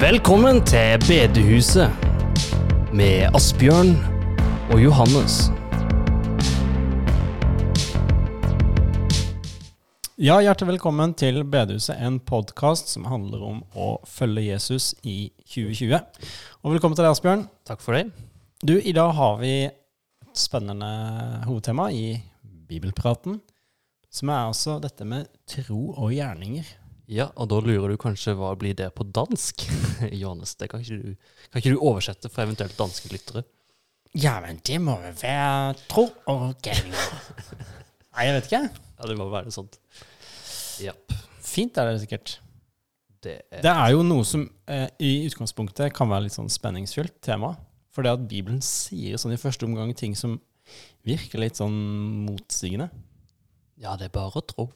Velkommen til bedehuset med Asbjørn og Johannes. Ja, hjertelig velkommen til Bedehuset, en podkast som handler om å følge Jesus i 2020. Og velkommen til deg, Asbjørn. Takk for det. Du, i dag har vi et spennende hovedtema i Bibelpraten, som er altså dette med tro og gjerninger. Ja, og da lurer du kanskje hva blir det på dansk? Johannes, det kan ikke, du, kan ikke du oversette for eventuelt danske lyttere? Ja, men det må vel være tro og gjerninger. Nei, jeg vet ikke. Ja, det må være sånt. Ja, Fint er det sikkert. det er Det er jo noe som eh, i utgangspunktet kan være litt sånn spenningsfylt tema. For det at Bibelen sier sånn i første omgang ting som virker litt sånn motsigende. Ja, det er bare å tro.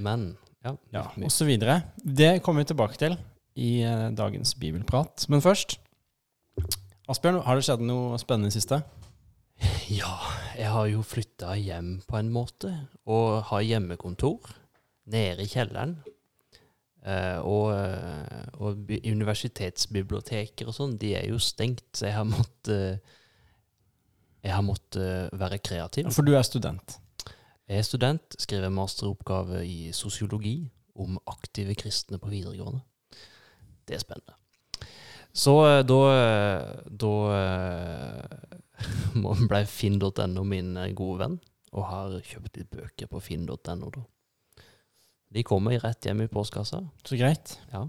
Men ja, Ja, litt og så videre. Det kommer vi tilbake til i eh, dagens bibelprat. Men først Asbjørn, har det skjedd noe spennende i siste? ja, jeg har jo flytta hjem på en måte, og har hjemmekontor nede i kjelleren. Uh, og, eh, og universitetsbiblioteker og sånn, de er jo stengt, så jeg har måttet Jeg har måttet være kreativ. For du er student. Jeg er student, skriver masteroppgave i sosiologi om aktive kristne på videregående. Det er spennende. Så eh, da, eh, da eh, ble finn.no min gode venn, og har kjøpt litt bøker på finn.no. da. De kommer rett hjem i postkassa. Så greit. Ja.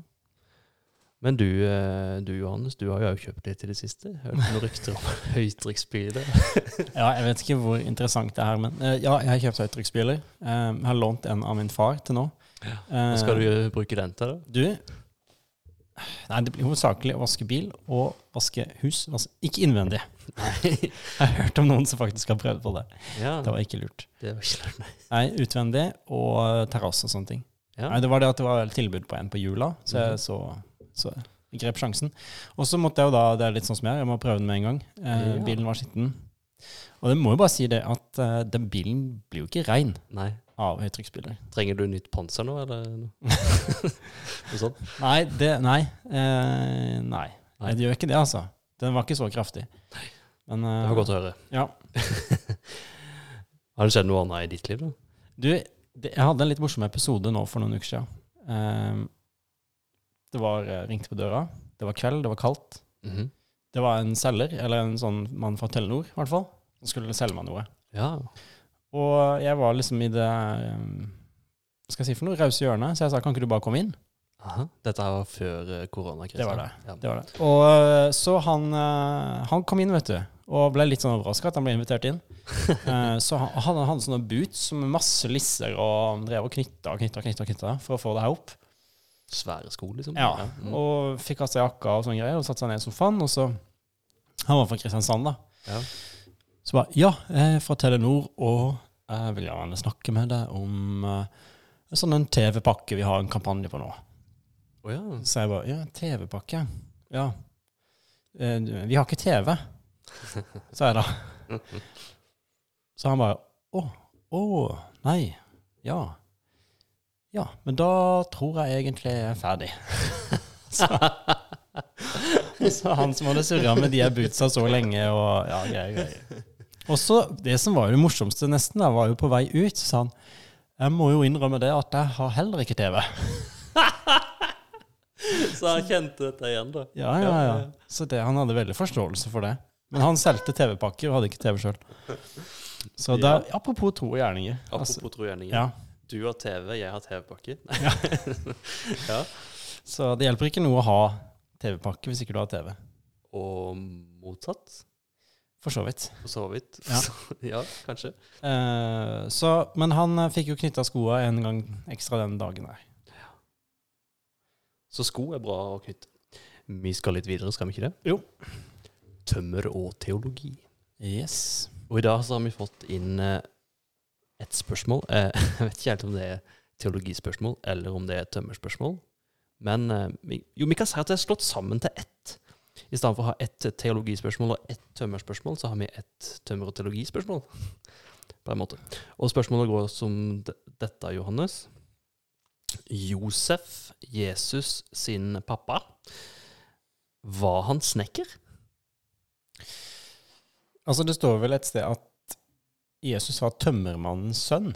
Men du, eh, du Johannes, du har jo også kjøpt litt i det siste. Hørt noen rykter om høytrykksspyler? Ja, jeg vet ikke hvor interessant det er men eh, ja, jeg har kjøpt høytrykksspyler. Eh, jeg har lånt en av min far til nå. Hva skal du bruke den til, da? Du Nei, det blir hovedsakelig å vaske bil og vaske hus. Altså, ikke innvendig. Jeg har hørt om noen som faktisk har prøvd på det. Ja, Det var ikke lurt. det var ikke lurt, nei. Nei, utvendig og terrasse og sånne ting. Ja. Nei, det var det at det var tilbud på en på jula, så jeg så, så jeg grep sjansen. Og så måtte jeg jo da, det er litt sånn som jeg jeg må prøve den med en gang. Eh, Ja. Bilen var skitten. Og det må jo bare si det at eh, den bilen blir jo ikke rein Nei. av høytrykksbiler. Trenger du nytt panser nå, eller noe? Sånt? Nei, det, nei, eh, nei. Nei. Det gjør ikke det, altså. Den var ikke så kraftig. Men, eh, Det var godt å høre. Ja. Har det skjedd noe annet i ditt liv, da? Du, det, jeg hadde en litt morsom episode nå for noen uker siden. Eh, det var eh, ringte på døra. Det var kveld, det var kaldt. Mhm. Det var en selger, eller en sånn mann fra Telenor, i hvert fall, som skulle selge meg noe. Ja. Og jeg var liksom i det eh, skal jeg si for noe? Rause hjørnet. Så jeg sa kan ikke du bare komme inn? Aha. Dette her var før eh, koronakrisen? Det var det. Ja. Det var det. Og så han, han kom inn, vet du. Og ble litt sånn overraska at han ble invitert inn. Så han han hadde sånne boots med masse lisser og drev og knytta og knytta, knytta, knytta for å få det her opp. Svære sko, liksom? Ja, Mm. Og fikk av seg jakka og sånne greier og satte seg ned i sofaen. Og så Han var fra Kristiansand, da. Ja. Så bare Ja, jeg er fra Telenor, og jeg vil gjerne snakke med deg om uh, en sånn TV-pakke vi har en kampanje på nå. Oh, ja. Så jeg bare Ja, TV-pakke? Ja. Uh, Vi har ikke TV, sa jeg da. Så han bare Å, å, nei. Ja. Ja, men da tror jeg egentlig jeg er ferdig. så, så han som hadde surra med de her bootsa så lenge, og ja, greier, greier. Og så, det som var jo det morsomste nesten, da, var jo på vei ut, så sa han jeg må jo innrømme det at jeg har heller ikke TV. Så han kjente dette igjen, da? Ja, ja, ja. Så det, han hadde veldig forståelse for det. Men han solgte TV-pakker og hadde ikke TV sjøl. Så det, apropos tro gjerninger. Apropos Altså, trogjerninger. ja. Du har TV, jeg har TV-pakke. ja. Så det hjelper ikke noe å ha TV-pakke hvis ikke du har TV. Og motsatt, For så vidt. for så vidt. Ja. ja, kanskje. Eh, så, men han eh, fikk jo knytta skoa en gang ekstra den dagen der. Så sko er bra å knytte. Vi skal litt videre, skal vi ikke det? Jo. Tømmer og teologi. Yes. Og i dag så har vi fått inn et spørsmål. Eh, jeg vet ikke helt om det er teologispørsmål, eller om det er tømmerspørsmål. Men eh, jo, vi kan si at det er slått sammen til ett. I stedet for å ha ett teologispørsmål og ett tømmerspørsmål, så har vi ett tømmer- og teologispørsmål. På en måte. Og spørsmålet går som dette, Johannes. Josef, Jesus sin pappa, var han snekker? Altså, det står vel et sted at Jesus var tømmermannens sønn.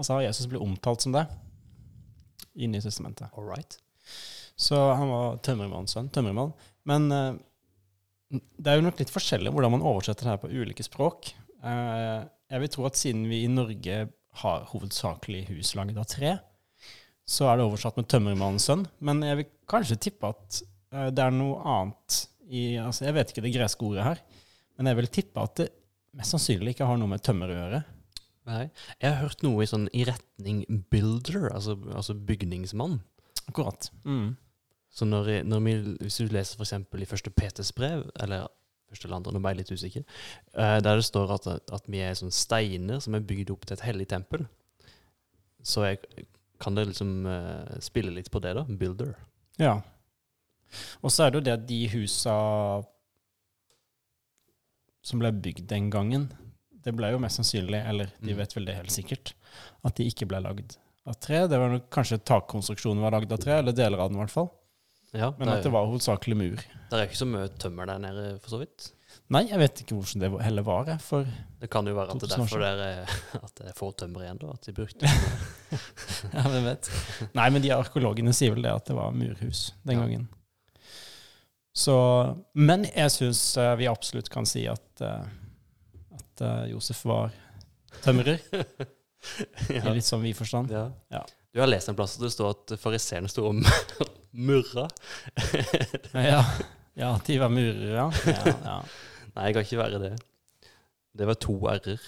Altså Jesus blitt omtalt som det i Nye testamentet. All right. Så han var tømmermannens sønn. Tømmermann. Men eh, det er jo nok litt forskjellig hvordan man oversetter det her på ulike språk. Eh, jeg vil tro at siden vi i Norge har hovedsakelig hus laget av tre, så er det oversatt med tømmermannens sønn. Men jeg vil kanskje tippe at eh, det er noe annet i altså Jeg vet ikke det greske ordet her, men jeg vil tippe at det mest sannsynlig ikke har noe med tømmer å gjøre. Nei. Jeg har hørt noe i, sånn, i retning builder, altså, altså bygningsmann. Akkurat. Mm. Så når, når vi, hvis du leser f.eks. i første Peters brev, eller første eller andre, nå ble jeg litt usikker, eh, der det står at, at vi er sånn steiner som er bygd opp til et hellig tempel, så jeg, kan det liksom eh, spille litt på det, da. Builder. Ja. Og så er det jo det at de husa som ble bygd den gangen, det ble jo mest sannsynlig, eller de Mm. vet vel det helt sikkert, at de ikke ble lagd av tre. Det var Kanskje takkonstruksjonen var lagd av tre, eller deler av den i hvert fall. Ja, Men at det var hovedsakelig mur. det er ikke så mye tømmer der nede, for så vidt. Nei, jeg vet ikke hvordan det heller var. For Det kan jo være at det er derfor det er, at det er få tømmer igjen, da. At de brukte ja, hvem vet. Nei, men de arkeologene sier vel det at det var murhus den Ja. gangen. Så, men jeg syns vi absolutt kan si at, eh, at eh, Josef var tømrer, i litt sånn vi-forstand. Ja. Ja. Du har lest en plass at det står at fariseerne sto og murra. Ja, ja, de var murere, ja. ja, ja. Nei, jeg kan ikke være det. Det var to r-er,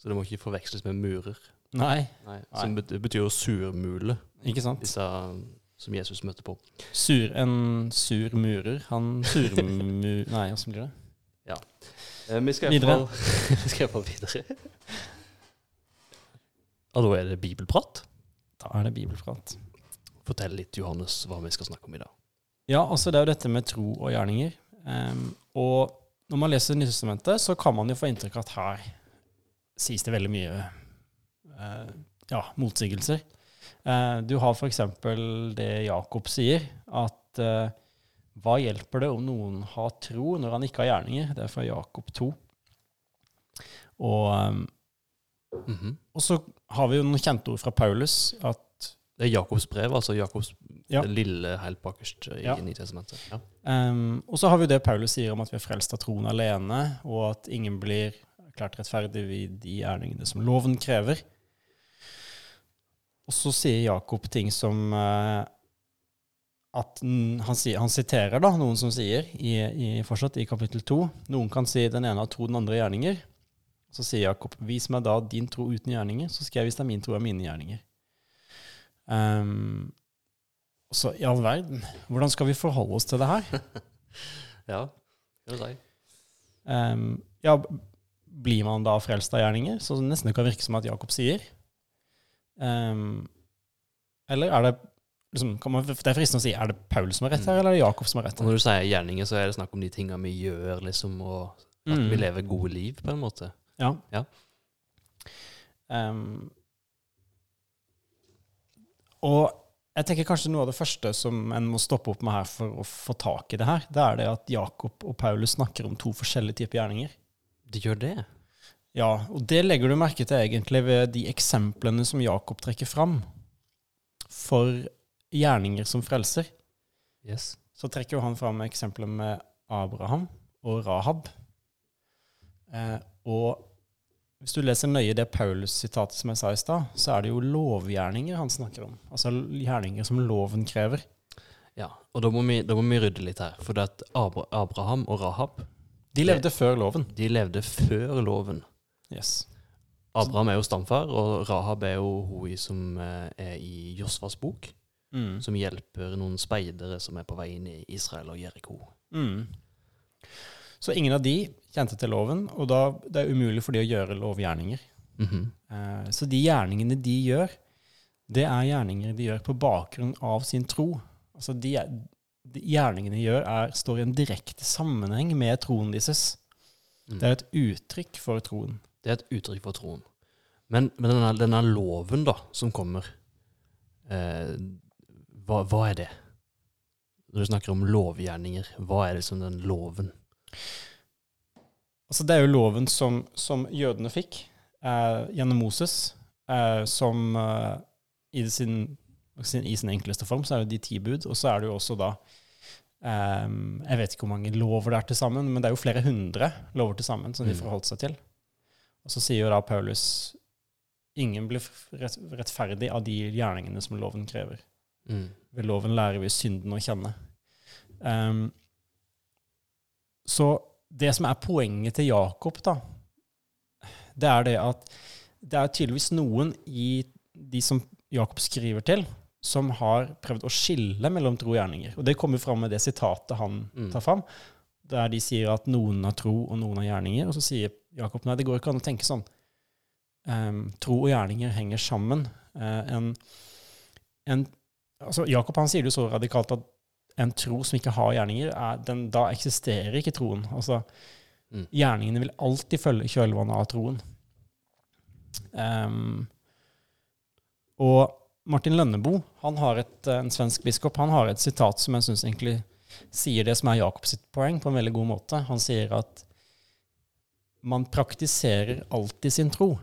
så det må ikke forveksles med murer. Nei, Nei. Som betyr jo surmule, ikke sant? disse som Jesus møtte på. Sur, en sur murer. Han surmur... Nei, åssen blir det? Eh, vi skal Videre. vi skal iallfall videre. Og da er det bibelprat. Da er det bibelprat. Fortell litt, Johannes, hva vi skal snakke om i dag. Ja, altså det er jo dette med tro og gjerninger. Um, og når man leser Nytestamentet, så kan man jo få inntrykk av at her sies det veldig mye uh, ja, motsigelser. Eh, du har f.eks. det Jakob sier, at eh, hva hjelper det om noen har tro når han ikke har gjerninger? Det er fra Jakob 2. Og, mm -hmm. og så har vi jo noen kjente ord fra Paulus, at Det er Jakobs brev, altså Jakobs Ja. lille helt bakerst i Ja. Nytestamentet. Ja. Um, og så har vi det Paulus sier om at vi er frelst av troen alene, og at ingen blir erklært rettferdig ved de gjerningene som loven krever. Og så sier Jakob ting som eh, at han, han siterer da noen som sier, i, i, fortsatt i kapittel to, noen kan si den ene har tro, den andre gjerninger. Så sier Jakob, vis meg da din tro uten gjerninger, så skal jeg vise deg min tro av mine gjerninger. Um, så i all verden, hvordan skal vi forholde oss til det her? ja, det er si. Um, ja, blir man da frelst av gjerninger? Så det nesten kan virke som at Jakob sier. Ehm, eller er det liksom, kan man, Det er fristende å si er det Paul som har rett her, eller er det Jakob som har rett Og her? når du sier gjerninger, så er det snakk om de tingene vi gjør, liksom, og at Mm. vi lever gode liv, på en måte. Ja. Ja. Um, og jeg tenker kanskje noe av det første som en må stoppe opp med her for å få tak i det her, det er det at Jakob og Paulus snakker om to forskjellige typer gjerninger. De gjør det. Ja, og det legger du merke til egentlig ved de eksemplene som Jakob trekker fram for gjerninger som frelser. Yes. Så trekker jo han fram eksempler med Abraham og Rahab. Eh, og hvis du leser nøye det Paulus-sitatet som jeg sa i stad, så er det jo lovgjerninger han snakker om. Altså gjerninger som loven krever. Ja, og da må vi, da må vi rydde litt her. For det at Abraham og Rahab De levde før loven. de levde før loven. Yes. Abraham er jo stamfar, og Rahab er jo hun som eh, er i Josvas bok. Mm. Som hjelper noen speidere som er på vei inn i Israel og Jeriko. Mm. Så ingen av de kjente til loven, og da det er umulig for de å gjøre lovgjerninger. Mhm. Eh, Så de gjerningene de gjør, det er gjerninger de gjør på bakgrunn av sin tro. Altså de, de gjerningene de gjør, er, står i en direkte sammenheng med troen deres. Mm. Det er et uttrykk for troen. Det er et uttrykk for troen. Men, men denne, denne loven da, som kommer eh, hva, hva er det? Når du snakker om lovgjerninger, hva er det som den loven? Altså, det er jo loven som, som jødene fikk eh, gjennom Moses, eh, som eh, i, sin, i, sin, enkleste form så er det de ti bud, og så er det jo også da eh, Jeg vet ikke hvor mange lover det er til sammen, men det er jo flere hundre lover til sammen som de Mm. forholdt seg til. Og så sier jo da Paulus ingen blir rettferdig av de gjerningene som loven krever. Mm. Ved loven lærer vi synden å kjenne. Um, så det som er poenget til Jakob, da, det er det at det er tydeligvis noen i de som Jakob skriver til, som har prøvd å skille mellom tro og gjerninger. Og det kommer fram med det sitatet han Mm. tar fram, der de sier at noen har tro og noen har gjerninger. Og så sier Jakob nei, det går ikke an å tenke sånn. Um, tro og gjerninger henger sammen. Uh, en, en, altså Jakob han sier det jo så radikalt at en tro som ikke har gjerninger, er, den, da eksisterer ikke troen. Altså, Mm. Gjerningene vil alltid følge kjølvannet av troen. Um, og Martin Lønnebo, han har et, eh, en svensk biskop, han har et sitat som jeg syns egentlig sier det som er Jakob sitt poeng, på en veldig god måte. Han sier at man praktiserer alltid sin tro.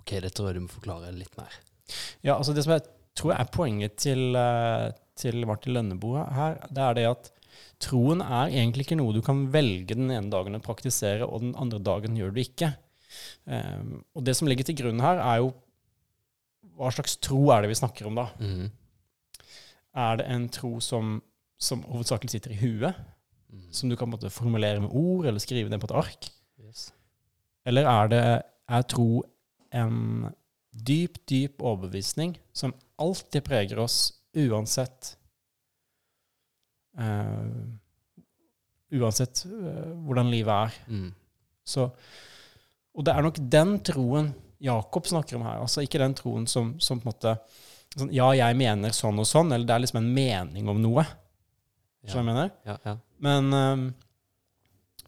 Ok, det tror jeg du må forklare litt mer. Ja, altså Det som jeg tror er poenget til, eh, til Martin Lønneboe her, det er det at troen er egentlig ikke noe du kan velge den ene dagen å praktisere, og den andre dagen gjør du ikke. Um, og det som ligger til grunn her, er jo hva slags tro er det vi snakker om da? Mm. Er det en tro som, som hovedsakelig sitter i huet, mm. som du kan på måte formulere med ord, eller skrive ned på et ark? Yes. Eller er det jeg tror, en dyp, dyp overbevisning som alltid preger oss, uansett uh, Uansett uh, hvordan livet er. Mm. Så, og det er nok den troen Jakob snakker om her. Altså ikke den troen som, som på en måte sånn, Ja, jeg mener sånn og sånn, eller det er liksom en mening om noe. Skjønner du hva jeg mener? Ja, ja. Men, ehm,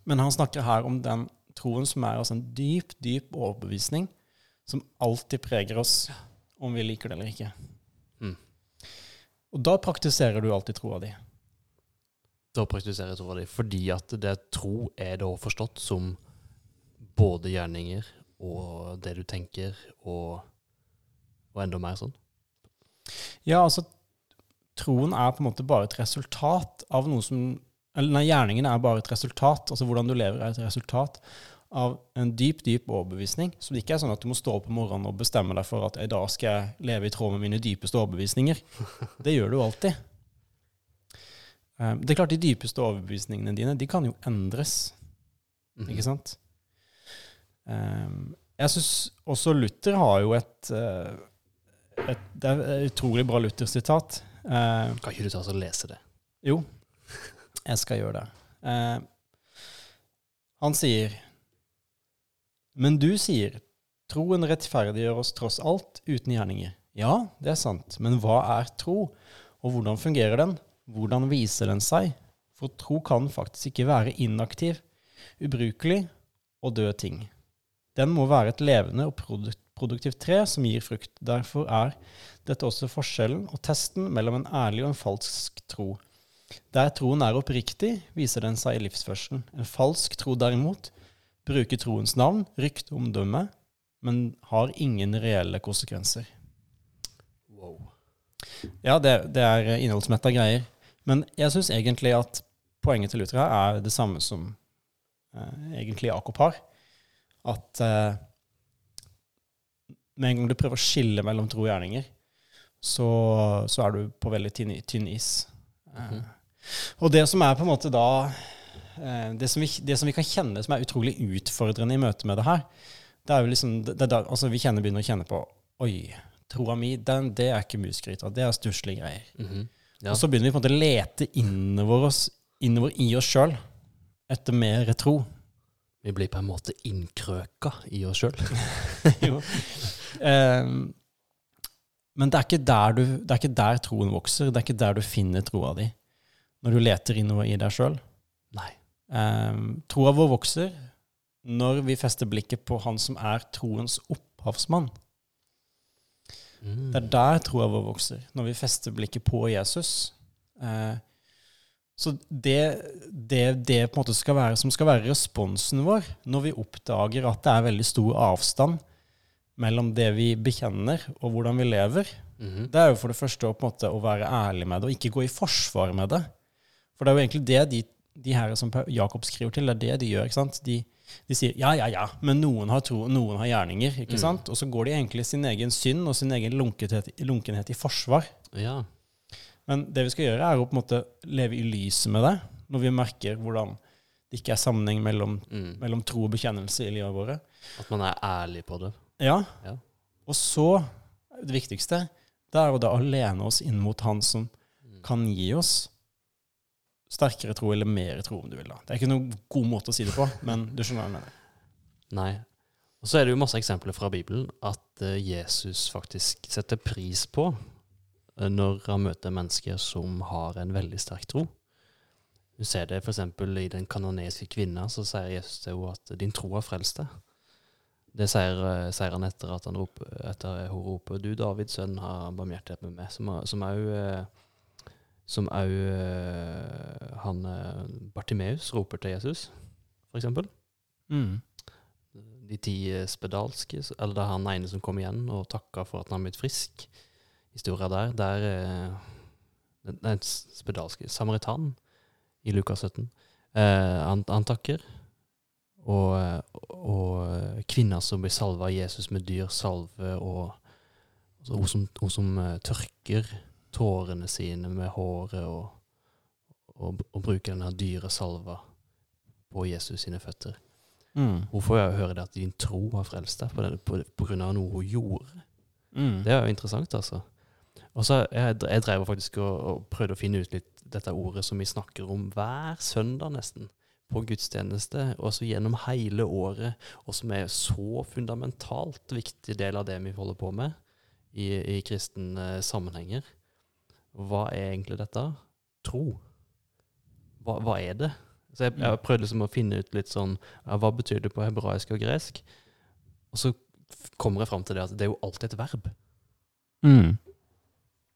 men han snakker her om den troen som er altså en dyp, dyp overbevisning som alltid preger oss, om vi liker det eller ikke. Mm. Og da praktiserer du alltid troa di. Da praktiserer jeg troa di. Fordi at det tro er da forstått som både gjerninger og det du tenker, og, og enda mer sånn. Ja, altså troen er på en måte bare et resultat av noe som Eller nei, gjerningen er bare et resultat. Altså hvordan du lever, er et resultat av en dyp, dyp overbevisning. Så det ikke er sånn at du må stå opp om morgenen og bestemme deg for at i dag skal jeg leve i tråd med mine dypeste overbevisninger. Det gjør du alltid. Eh, Det er klart, de dypeste overbevisningene dine, de kan jo endres. Mhm. Ikke sant? Um, jeg syns også Luther har jo et, eh, et Det er et utrolig bra Luther-sitat. Eh, Kan ikke du ta oss og lese det? jo, jeg skal gjøre det. Uh, han sier Men du sier troen rettferdiggjør oss tross alt uten gjerninger. Ja, det er sant, men hva er tro, og hvordan fungerer den? Hvordan viser den seg? For tro kan faktisk ikke være inaktiv, ubrukelig og død ting. Den må være et levende og produktivt tre som gir frukt. Derfor er dette også forskjellen og testen mellom en ærlig og en falsk tro. Der troen er oppriktig, viser den seg i livsførselen. En falsk tro derimot bruker troens navn, rykte omdømme, men har ingen reelle konsekvenser. Wow. Ja, det, det er innholdsmetta greier. Men jeg syns egentlig at poenget til Luther her er det samme som eh, egentlig Jakob har. At eh, med en gang du prøver å skille mellom tro og gjerninger, så, så er du på veldig tynn, tynn is. Eh, Mhm. Og det som er på en måte da eh, det, som vi, det som vi kan kjenne som er utrolig utfordrende i møte med det her, det er jo liksom det, det, altså Vi kjenner, begynner å kjenne på Oi, troa mi, den, det er ikke musgryta. Det er stusslige greier. Mhm. Ja. Og så begynner vi på en måte å lete innover, oss, innover i oss sjøl etter mer tro. Vi blir på en måte innkrøka i oss sjøl. jo. Ehm, men det er, du, det er ikke der troen vokser. Det er ikke der du finner troa di. Når du leter innover i deg sjøl. Um, troa vår vokser når vi fester blikket på han som er troens opphavsmann. Mm. Det er der troa vår vokser, når vi fester blikket på Jesus. Eh, så det, det, det skal være, som skal være responsen vår når vi oppdager at det er veldig stor avstand mellom det vi bekjenner, og hvordan vi lever, Mhm. det er jo for det første å, måte, å være ærlig med det, og ikke gå i forsvar med det. For det er jo egentlig det de, de her som Jakob skriver til, det er det de gjør. ikke sant? De, de sier ja, ja, ja, men noen har tro, noen har gjerninger. ikke Mm. sant? Og så går de egentlig sin egen synd og sin egen lunkenhet, lunkenhet i forsvar. Ja. Men det vi skal gjøre, er å på en måte leve i lyset med det, når vi merker hvordan det ikke er sammenheng mellom, Mm. mellom tro og bekjennelse i livet våre. At man er ærlig på det. Ja. Ja. Og så, det viktigste, det er å da alene lene oss inn mot Han som Mm. kan gi oss sterkere tro, eller mer tro, om du vil. da. Det er ikke noen god måte å si det på, men du skjønner hva jeg mener. Nei. Og så er det jo masse eksempler fra Bibelen at eh, Jesus faktisk setter pris på når han møter mennesker som har en veldig sterk tro. Du ser det f.eks. i den kanoniske kvinna, så sier Jesus til henne at 'din tro har frelst deg'. Det sier, eh, sier han etter at han roper, etter hun roper 'Du Davids sønn, har barmhjertighet med meg', som som òg eh, som òg eh, han eh, Bartimeus roper til Jesus, eksempel Mm. de ti eh, spedalske, eller det er han ene som kom igjen og takka for at han har blitt frisk. Historia der, der eh, den, den spedalske samaritan i Lukas 17. Eh, han, han takker. Og, eh, og kvinna som blir salva av Jesus med dyr salve, og altså hun som, hun som tørker tårene sine med håret, og, og, og bruker denne dyre salva på Jesus sine føtter. Mm. Hun får jo høre det at din tro har frelst deg på, på, på grunn av noe hun gjorde. Mm. Det er jo interessant, altså. Og så jeg, jeg drev faktisk og, og prøvde å finne ut litt dette ordet som vi snakker om hver søndag nesten, på gudstjeneste, og så gjennom hele året, og som er så fundamentalt viktig del av det vi holder på med i, i kristne sammenhenger. Hva er egentlig dette? Tro. Hva, hva er det? Så jeg, jeg prøvde liksom å finne ut litt sånn ja, Hva betyr det på hebraisk og gresk? Og så kommer jeg fram til det at det er jo alltid et verb. Mm.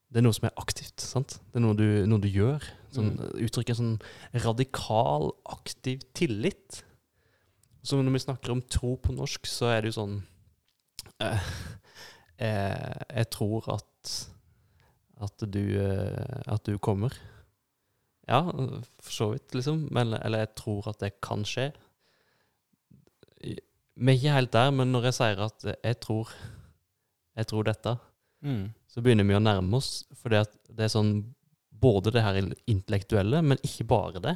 Det er noe som er aktivt. sant? Det er noe du, noe du gjør. Sånn, Uttrykker en sånn radikal, aktiv tillit. Så når vi snakker om tro på norsk, så er det jo sånn eh, eh, Jeg tror at at du, eh, at du kommer. Ja, for så vidt, liksom. Men, eller jeg tror at det kan skje. Vi er ikke helt der, men når jeg sier at jeg tror, jeg tror dette, Mm. Så begynner vi å nærme oss. For det er sånn både det her intellektuelle, men ikke bare det.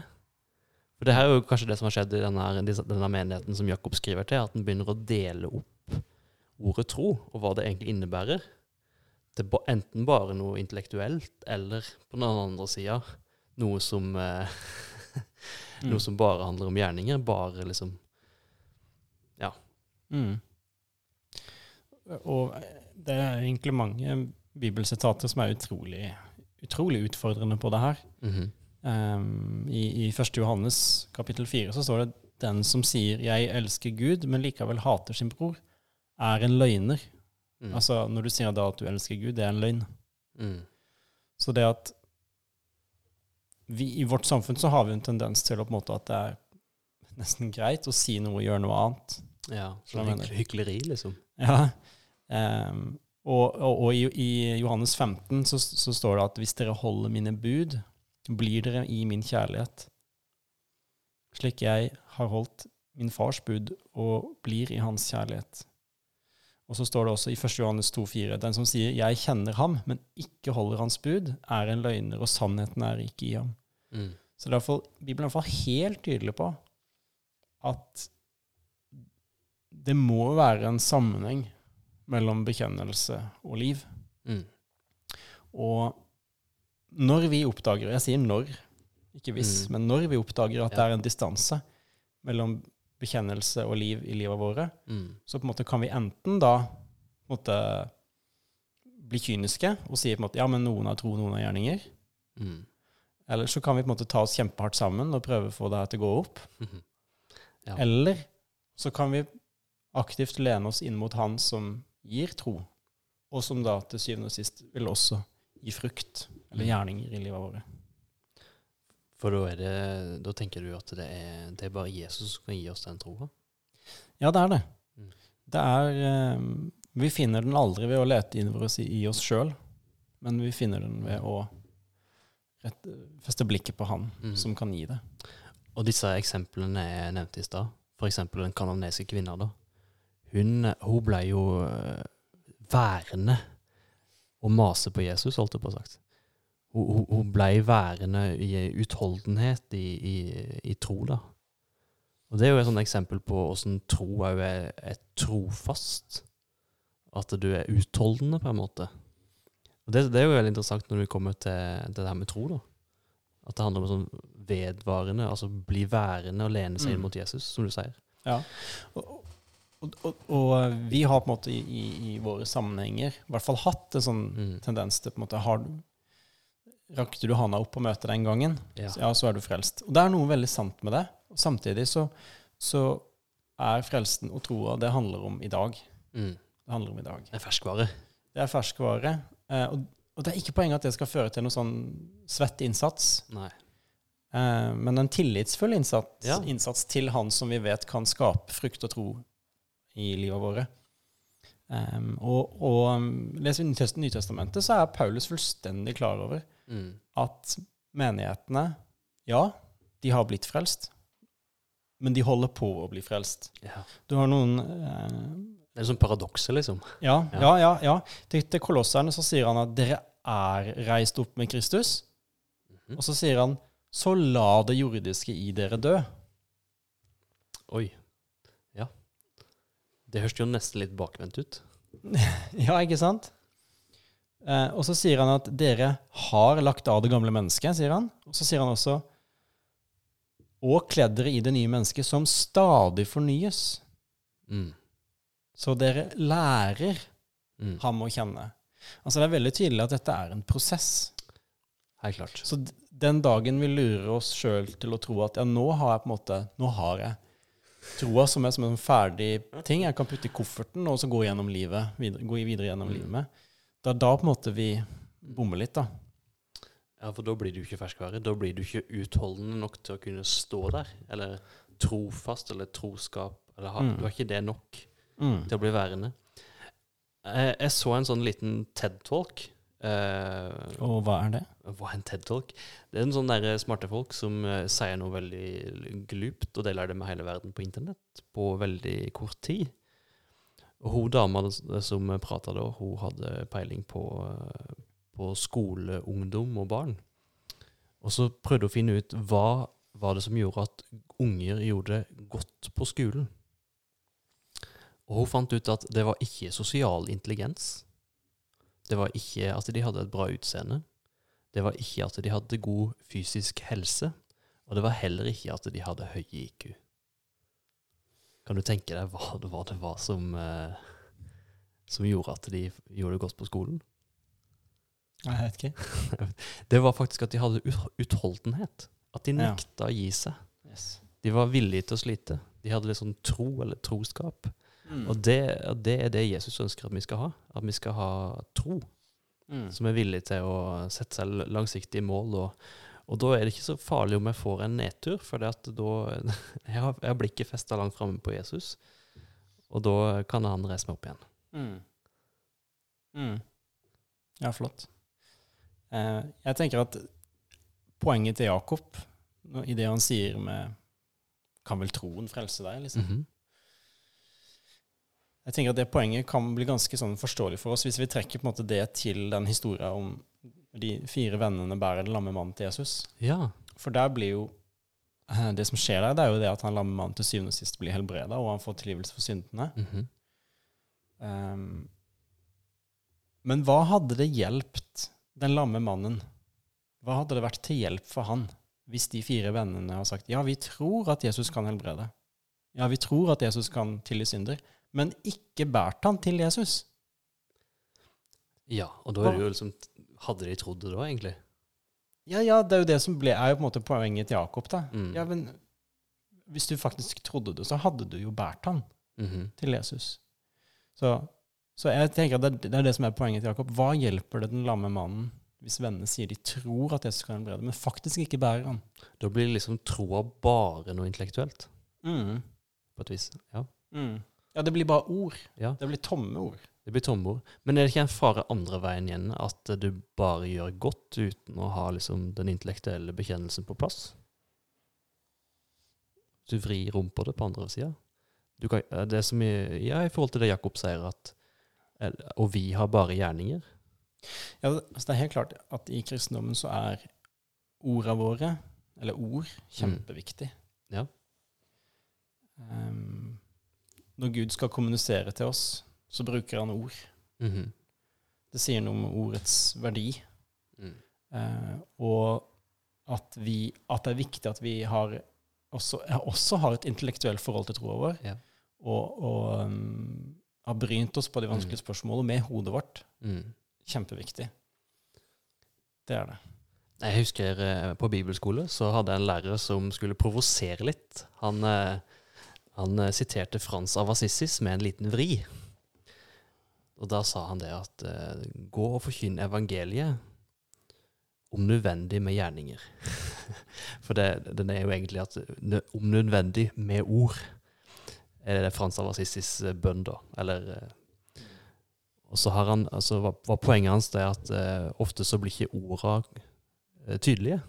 For det her er jo kanskje det som har skjedd i denne, denne menigheten som Jakob skriver til, at en begynner å dele opp ordet tro, og hva det egentlig innebærer. Det er enten bare noe intellektuelt, eller på den andre sida noe som eh, Mm. Som bare handler om gjerninger. Bare liksom Mm. Og det er egentlig mange bibelsitater som er utrolig, utrolig utfordrende på det her. mhm, Um, I, I 1. Johannes kapittel 4 så står det den som sier 'jeg elsker Gud, men likevel hater sin bror', er en løgner. mm, Altså Når du sier da at du elsker Gud, det er en løgn. mm, Så det at vi i vårt samfunn så har vi en tendens til å på en måte at det er nesten greit å si noe og gjøre noe annet. Ja, sånn hykleri, liksom. Ja. Ehm, og, og, og i, i Johannes 15 så, så står det at hvis dere holder mine bud, blir dere i min kjærlighet. Slik jeg har holdt min fars bud og blir i hans kjærlighet. Og så står det også i 1. Johannes 2,4.: Den som sier 'jeg kjenner ham, men ikke holder hans bud', er en løgner, og sannheten er ikke i ham. Mm. Så det er i Bibelen er i hvert fall helt tydelig på at det må være en sammenheng mellom bekjennelse og liv. Mm. Og når vi oppdager, og jeg sier når, ikke hvis, Mm. men når vi oppdager at Ja. det er en distanse mellom bekjennelse og liv i livet våre, Mm. så på en måte kan vi enten da på en måte bli kyniske og si på en måte ja, men noen har tro, noen har gjerninger. Mm. Eller så kan vi på en måte ta oss kjempehardt sammen og prøve å få det her til å gå opp. -hmm. Ja. Eller så kan vi aktivt lene oss inn mot Han som gir tro. og som da til syvende og sist vil også gi frukt, eller gjerninger i livet vårt. For da, er det, da tenker du at det er, det er bare Jesus som kan gi oss den troa? Ja, det er det. Mm. Det er eh, Vi finner den aldri ved å lete inn i oss sjøl, men vi finner den ved å rett, feste blikket på Han Mm. som kan gi det. Og disse eksemplene jeg nevnte i stad, f.eks. den kanadiske kvinna, da. Hun, hun ble jo eh, værende og mase på Jesus, holdt jeg på å sagt. Hun, hun, ble værende i utholdenhet, i, i, i tro, da. Og det er jo et sånt eksempel på åssen tro òg er, er trofast. At du er utholdende, på en måte. Og det, det er jo veldig interessant når du kommer til, til det her med tro, da. At det handler om sånn vedvarende, altså bli værende og lene seg inn Mm. mot Jesus, som du sier. Ja. Og, og, og, og vi har på en måte i, i, i våre sammenhenger i hvert fall hatt en sånn Mm. tendens til på en måte har du, Rakte du handa opp på møtet den gangen, Ja. så, ja, så er du frelst. Og det er noe veldig sant med det. Og samtidig så, så er frelsen og troa Det handler om i dag. Mm. Det handler om i dag. Det er ferskvare. Det er ferskvare. Eh, og, og det er ikke poenget at det skal føre til noe sånn svett innsats. Nei. Eh, men en tillitsfull innsats, Ja. innsats til han som vi vet kan skape frukt og tro i livet våre. Um, og, og um, leser vi Nytestamentet, så er Paulus fullstendig klar over Mm. at menighetene, ja, de har blitt frelst, men de holder på å bli frelst. Ja. Du har noen uh, Det er sånn paradokser, liksom. Ja, Ja. ja, ja. Til, til kolosserne så sier han at dere er reist opp med Kristus. Mhm. Og så sier han så la det jordiske i dere dø. Oi. Det høres jo nesten litt bakvendt ut. Ja, ikke sant? Eh, og så sier han at dere har lagt av det gamle mennesket, sier han. Og så sier han også og kledd dere i det nye mennesket som stadig fornyes. Mm. Så dere lærer Mm. ham å kjenne. Altså Det er veldig tydelig at dette er en prosess. Helt klart. Så den dagen vi lurer oss sjøl til å tro at ja, nå har jeg på en måte Nå har jeg troa som er som en ferdig ting jeg kan putte i kofferten og så gå gjennom livet, videre, gå videre gjennom Mm. livet med. Det er da på en måte vi bommer litt, da. Ja, for da blir du ikke ferskvare. Da blir du ikke utholdende nok til å kunne stå der. Eller trofast, eller troskap. Eller ha, Mm. Du har ikke det nok Mm. til å bli værende. Jeg, jeg så en sånn liten TED-talk. Eh, Og hva er det? hva er en TED-talk? Det er en sånn der smarte folk som uh, sier noe veldig glupt, og deler det med hele verden på internett på veldig kort tid. Og hun dama som prata da, hun hadde peiling på, uh, på skole, ungdom og barn. Og så prøvde hun å finne ut hva var det som gjorde at unger gjorde det godt på skolen. Og hun fant ut at det var ikke sosial intelligens. Det var ikke at de hadde et bra utseende. Det var ikke at de hadde god fysisk helse. Og det var heller ikke at de hadde høy IQ. Kan du tenke deg hva det var, det var som, eh, som gjorde at de gjorde det godt på skolen? Jeg vet ikke. Det var faktisk at de hadde utholdenhet. At de nekta å gi seg. Yes. De var villige til å slite. De hadde litt sånn tro eller troskap. Mm. Og det, og det er det Jesus ønsker at vi skal ha. At vi skal ha tro. Mm. som er villig til å sette seg langsiktige mål. Og, og da er det ikke så farlig om jeg får en nedtur, for det at da jeg har, jeg har blikket festa langt framme på Jesus, og da kan han reise meg opp igjen. Mm. Mm. Ja, flott. Eh, jeg tenker at poenget til Jakob i det han sier med Kan vel troen frelse deg? liksom? Mhm. Jeg tenker at Det poenget kan bli ganske sånn forståelig for oss hvis vi trekker på en måte det til den historien om de fire vennene bærer den lamme mannen til Jesus. Ja. For der blir jo eh, Det som skjer der, det er jo det at han lamme mannen til syvende og sist blir helbreda, og han får tilgivelse for syndene. Mm -hmm. um, men hva hadde det hjulpet den lamme mannen? Hva hadde det vært til hjelp for han hvis de fire vennene har sagt ja, vi tror at Jesus kan helbrede. Ja, vi tror at Jesus kan tilgi synder, men ikke båret han til Jesus. ja, og da er det jo liksom Hadde de trodd det da, egentlig? Ja, ja, det er jo det som ble, er jo på en måte poenget til Jakob. da. Mm. Ja, men hvis du faktisk trodde det, så hadde du jo båret han Mhm. til Jesus. Så, Så jeg tenker at det, det er det som er poenget til Jakob. Hva hjelper det den lamme mannen hvis vennene sier de tror at Jesus kan helbrede, men faktisk ikke bærer han? Da blir liksom troa bare noe intellektuelt, Mm. på et vis. Ja. Mm. Ja, det blir bare ord. ja. Det blir tomme ord. Det blir tomme ord. Men er det ikke en fare andre veien igjen, at du bare gjør godt uten å ha liksom den intellektuelle bekjennelsen på plass? Du vrir om på det på andre sida. Det som i, ja, i forhold til det Jakob sier, at Og vi har bare gjerninger. Ja, altså det er helt klart at i kristendommen så er orda våre, eller ord, kjempeviktig. Ja. Ehm, når Gud skal kommunisere til oss, så bruker han ord. Mhm. Det sier noe om ordets verdi. mm. Eh, og at, vi, at det er viktig at vi har også, også har et intellektuelt forhold til troa vår. Ja. Og, og um, har brynt oss på de vanskelige spørsmålene med hodet vårt. Mm. Kjempeviktig. Det er det. Jeg husker eh, på bibelskole så hadde jeg en lærer som skulle provosere litt. Han, eh, han eh, siterte Frans av Assissis med en liten vri. Og da sa han det at eh, gå og forkynn evangeliet, om nødvendig med gjerninger. For det, den er jo egentlig at om nødvendig med ord, er det Frans av Assissis eh, bønn, da. Eller Og så har han, altså var, var poenget hans det at uh, ofte så blir ikke orda tydelige.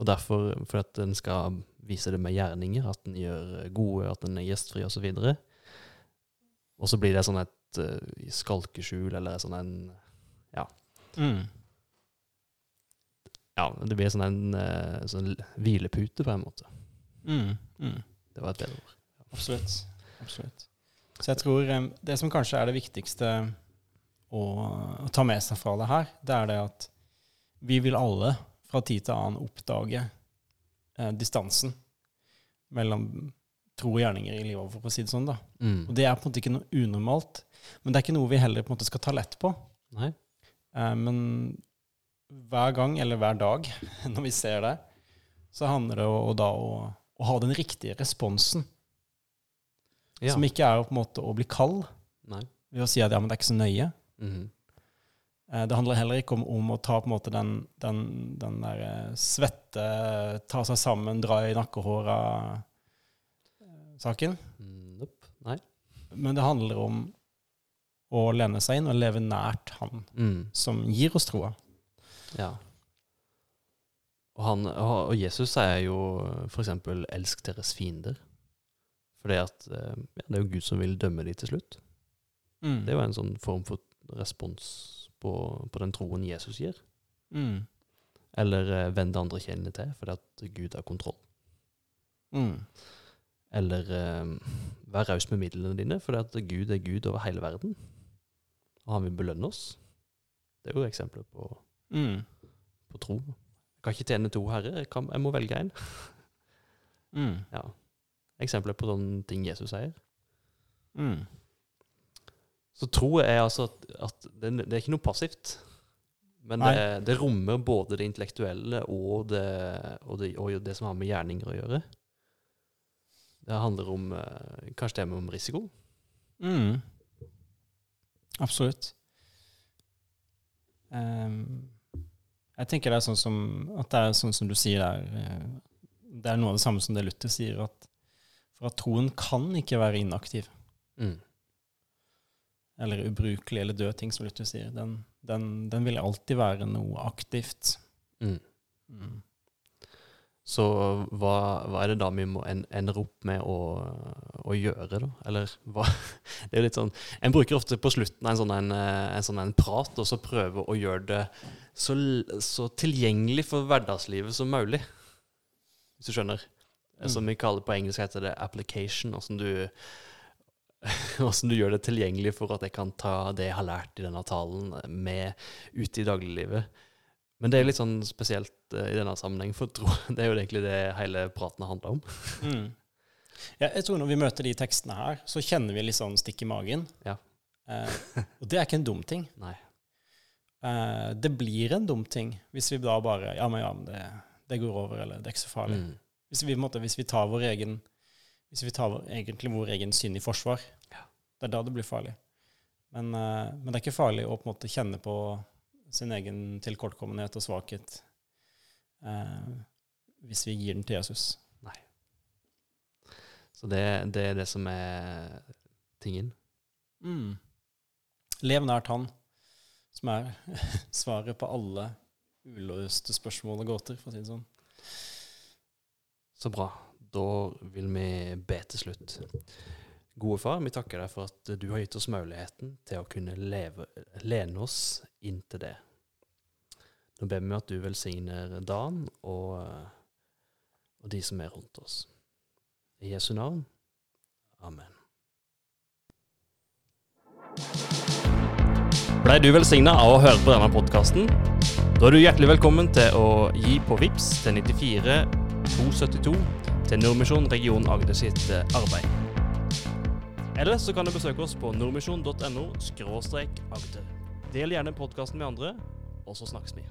Og derfor, for at en skal vise det med gjerninger, at en gjør gode, at en er gjestfri osv. Og så blir det sånn et uh, skalkeskjul eller sånn en Mm. Ja, det blir sånn en uh, sånn hvilepute, på en måte. Mm. Mm. Det var et bedre ord. Absolutt. Absolutt. Så jeg tror um, det som kanskje er det viktigste å, å ta med seg fra det her, det er det at vi vil alle fra tid til annen oppdage eh, distansen mellom tro og gjerninger i livet, for å si det sånn. da. Mm. Og det er på en måte ikke noe unormalt, men det er ikke noe vi heller på en måte skal ta lett på. Nei? Eh, men hver gang, eller hver dag, når vi ser det, så handler det jo da å, å ha den riktige responsen. Ja. Som ikke er på en måte å bli kald Nei. ved å si at ja, men det er ikke så nøye. Eh, Det handler heller ikke om, om å ta på en måte den, den, den der eh, svette, ta seg sammen, dra i nakkehåra-saken. Mm, Nope. Nei. Men det handler om å lene seg inn og leve nært Han Mm. som gir oss troa. Ja. Og, han, og Jesus sier jo f.eks.: elsk deres fiender. For eh, ja, det er jo Gud som vil dømme de til slutt. Mm. Det er jo en sånn form for respons på, på den troen Jesus gir. Mm. Eller eh, vend det andre kinnet til, fordi at Gud har kontroll. Mm. Eller eh, vær raus med midlene dine, fordi at Gud er Gud over hele verden. Og han vil belønne oss. Det er jo eksempler på, Mm. på tro. Jeg kan ikke tjene to herrer, jeg, kan, jeg må velge én. Mm. Ja. Eksempler på sånne ting Jesus sier. Mm. Så tro er altså at, at det, det er ikke noe passivt. Men det, det rommer både det intellektuelle og det, og, det, og det som har med gjerninger å gjøre. Det handler om eh, Kanskje det er om risiko? Mm. Absolutt. Um, jeg tenker det er sånn som at det er sånn som du sier der eh, Det er noe av det samme som det Luther sier, at for at troen kan ikke være inaktiv Mm. Eller ubrukelig eller død ting, som Luther sier. Den, den, den vil alltid være noe aktivt. Mm. Mm. Så hva, hva er det da vi må en, ender opp med å, å gjøre, da? Eller hva Det er jo litt sånn En bruker ofte på slutten en sånn en, en, sånn en prat, og så prøver å gjøre det så, så tilgjengelig for hverdagslivet som mulig. Hvis du skjønner? Mm. Som vi kaller på engelsk heter det application. Åssen du Hvordan du gjør det tilgjengelig for at jeg kan ta det jeg har lært i denne talen, med ute i dagliglivet. Men det er litt sånn spesielt uh, i denne sammenheng, for tro, det er jo egentlig det hele praten handler om. Mm. Ja, jeg tror når vi møter de tekstene her, så kjenner vi litt sånn stikk i magen. Ja. uh, og det er ikke en dum ting. Nei. Uh, det blir en dum ting hvis vi da bare Ja, men ja, men det, det går over, eller det er ikke så farlig. Mm. Hvis, vi, måte, hvis vi tar vår egen Hvis vi tar egentlig vår egen synd i forsvar, Ja. det er da det blir farlig. Men, eh, men det er ikke farlig å på en måte kjenne på sin egen tilkortkommenhet og svakhet eh, hvis vi gir den til Jesus. Nei. Så det, det er det som er tingen. Mm. Lev nært Han, som er svaret på alle uløste spørsmål og gåter, for å si det sånn. Så bra. Da vil vi be til slutt. Gode far, vi takker deg for at du har gitt oss muligheten til å kunne leve, lene oss inn til det. Nå ber vi at du velsigner Dan og, og de som er rundt oss. I Jesu navn. Amen. Blei du velsigna av å høre på denne podkasten? Da er du hjertelig velkommen til å gi på VIPS til 94 272 til Nordmisjon region Agder sitt eh, arbeid. Eller så kan du besøke oss på nordmisjon.no – agder. Del gjerne podkasten med andre, og så snakkes vi.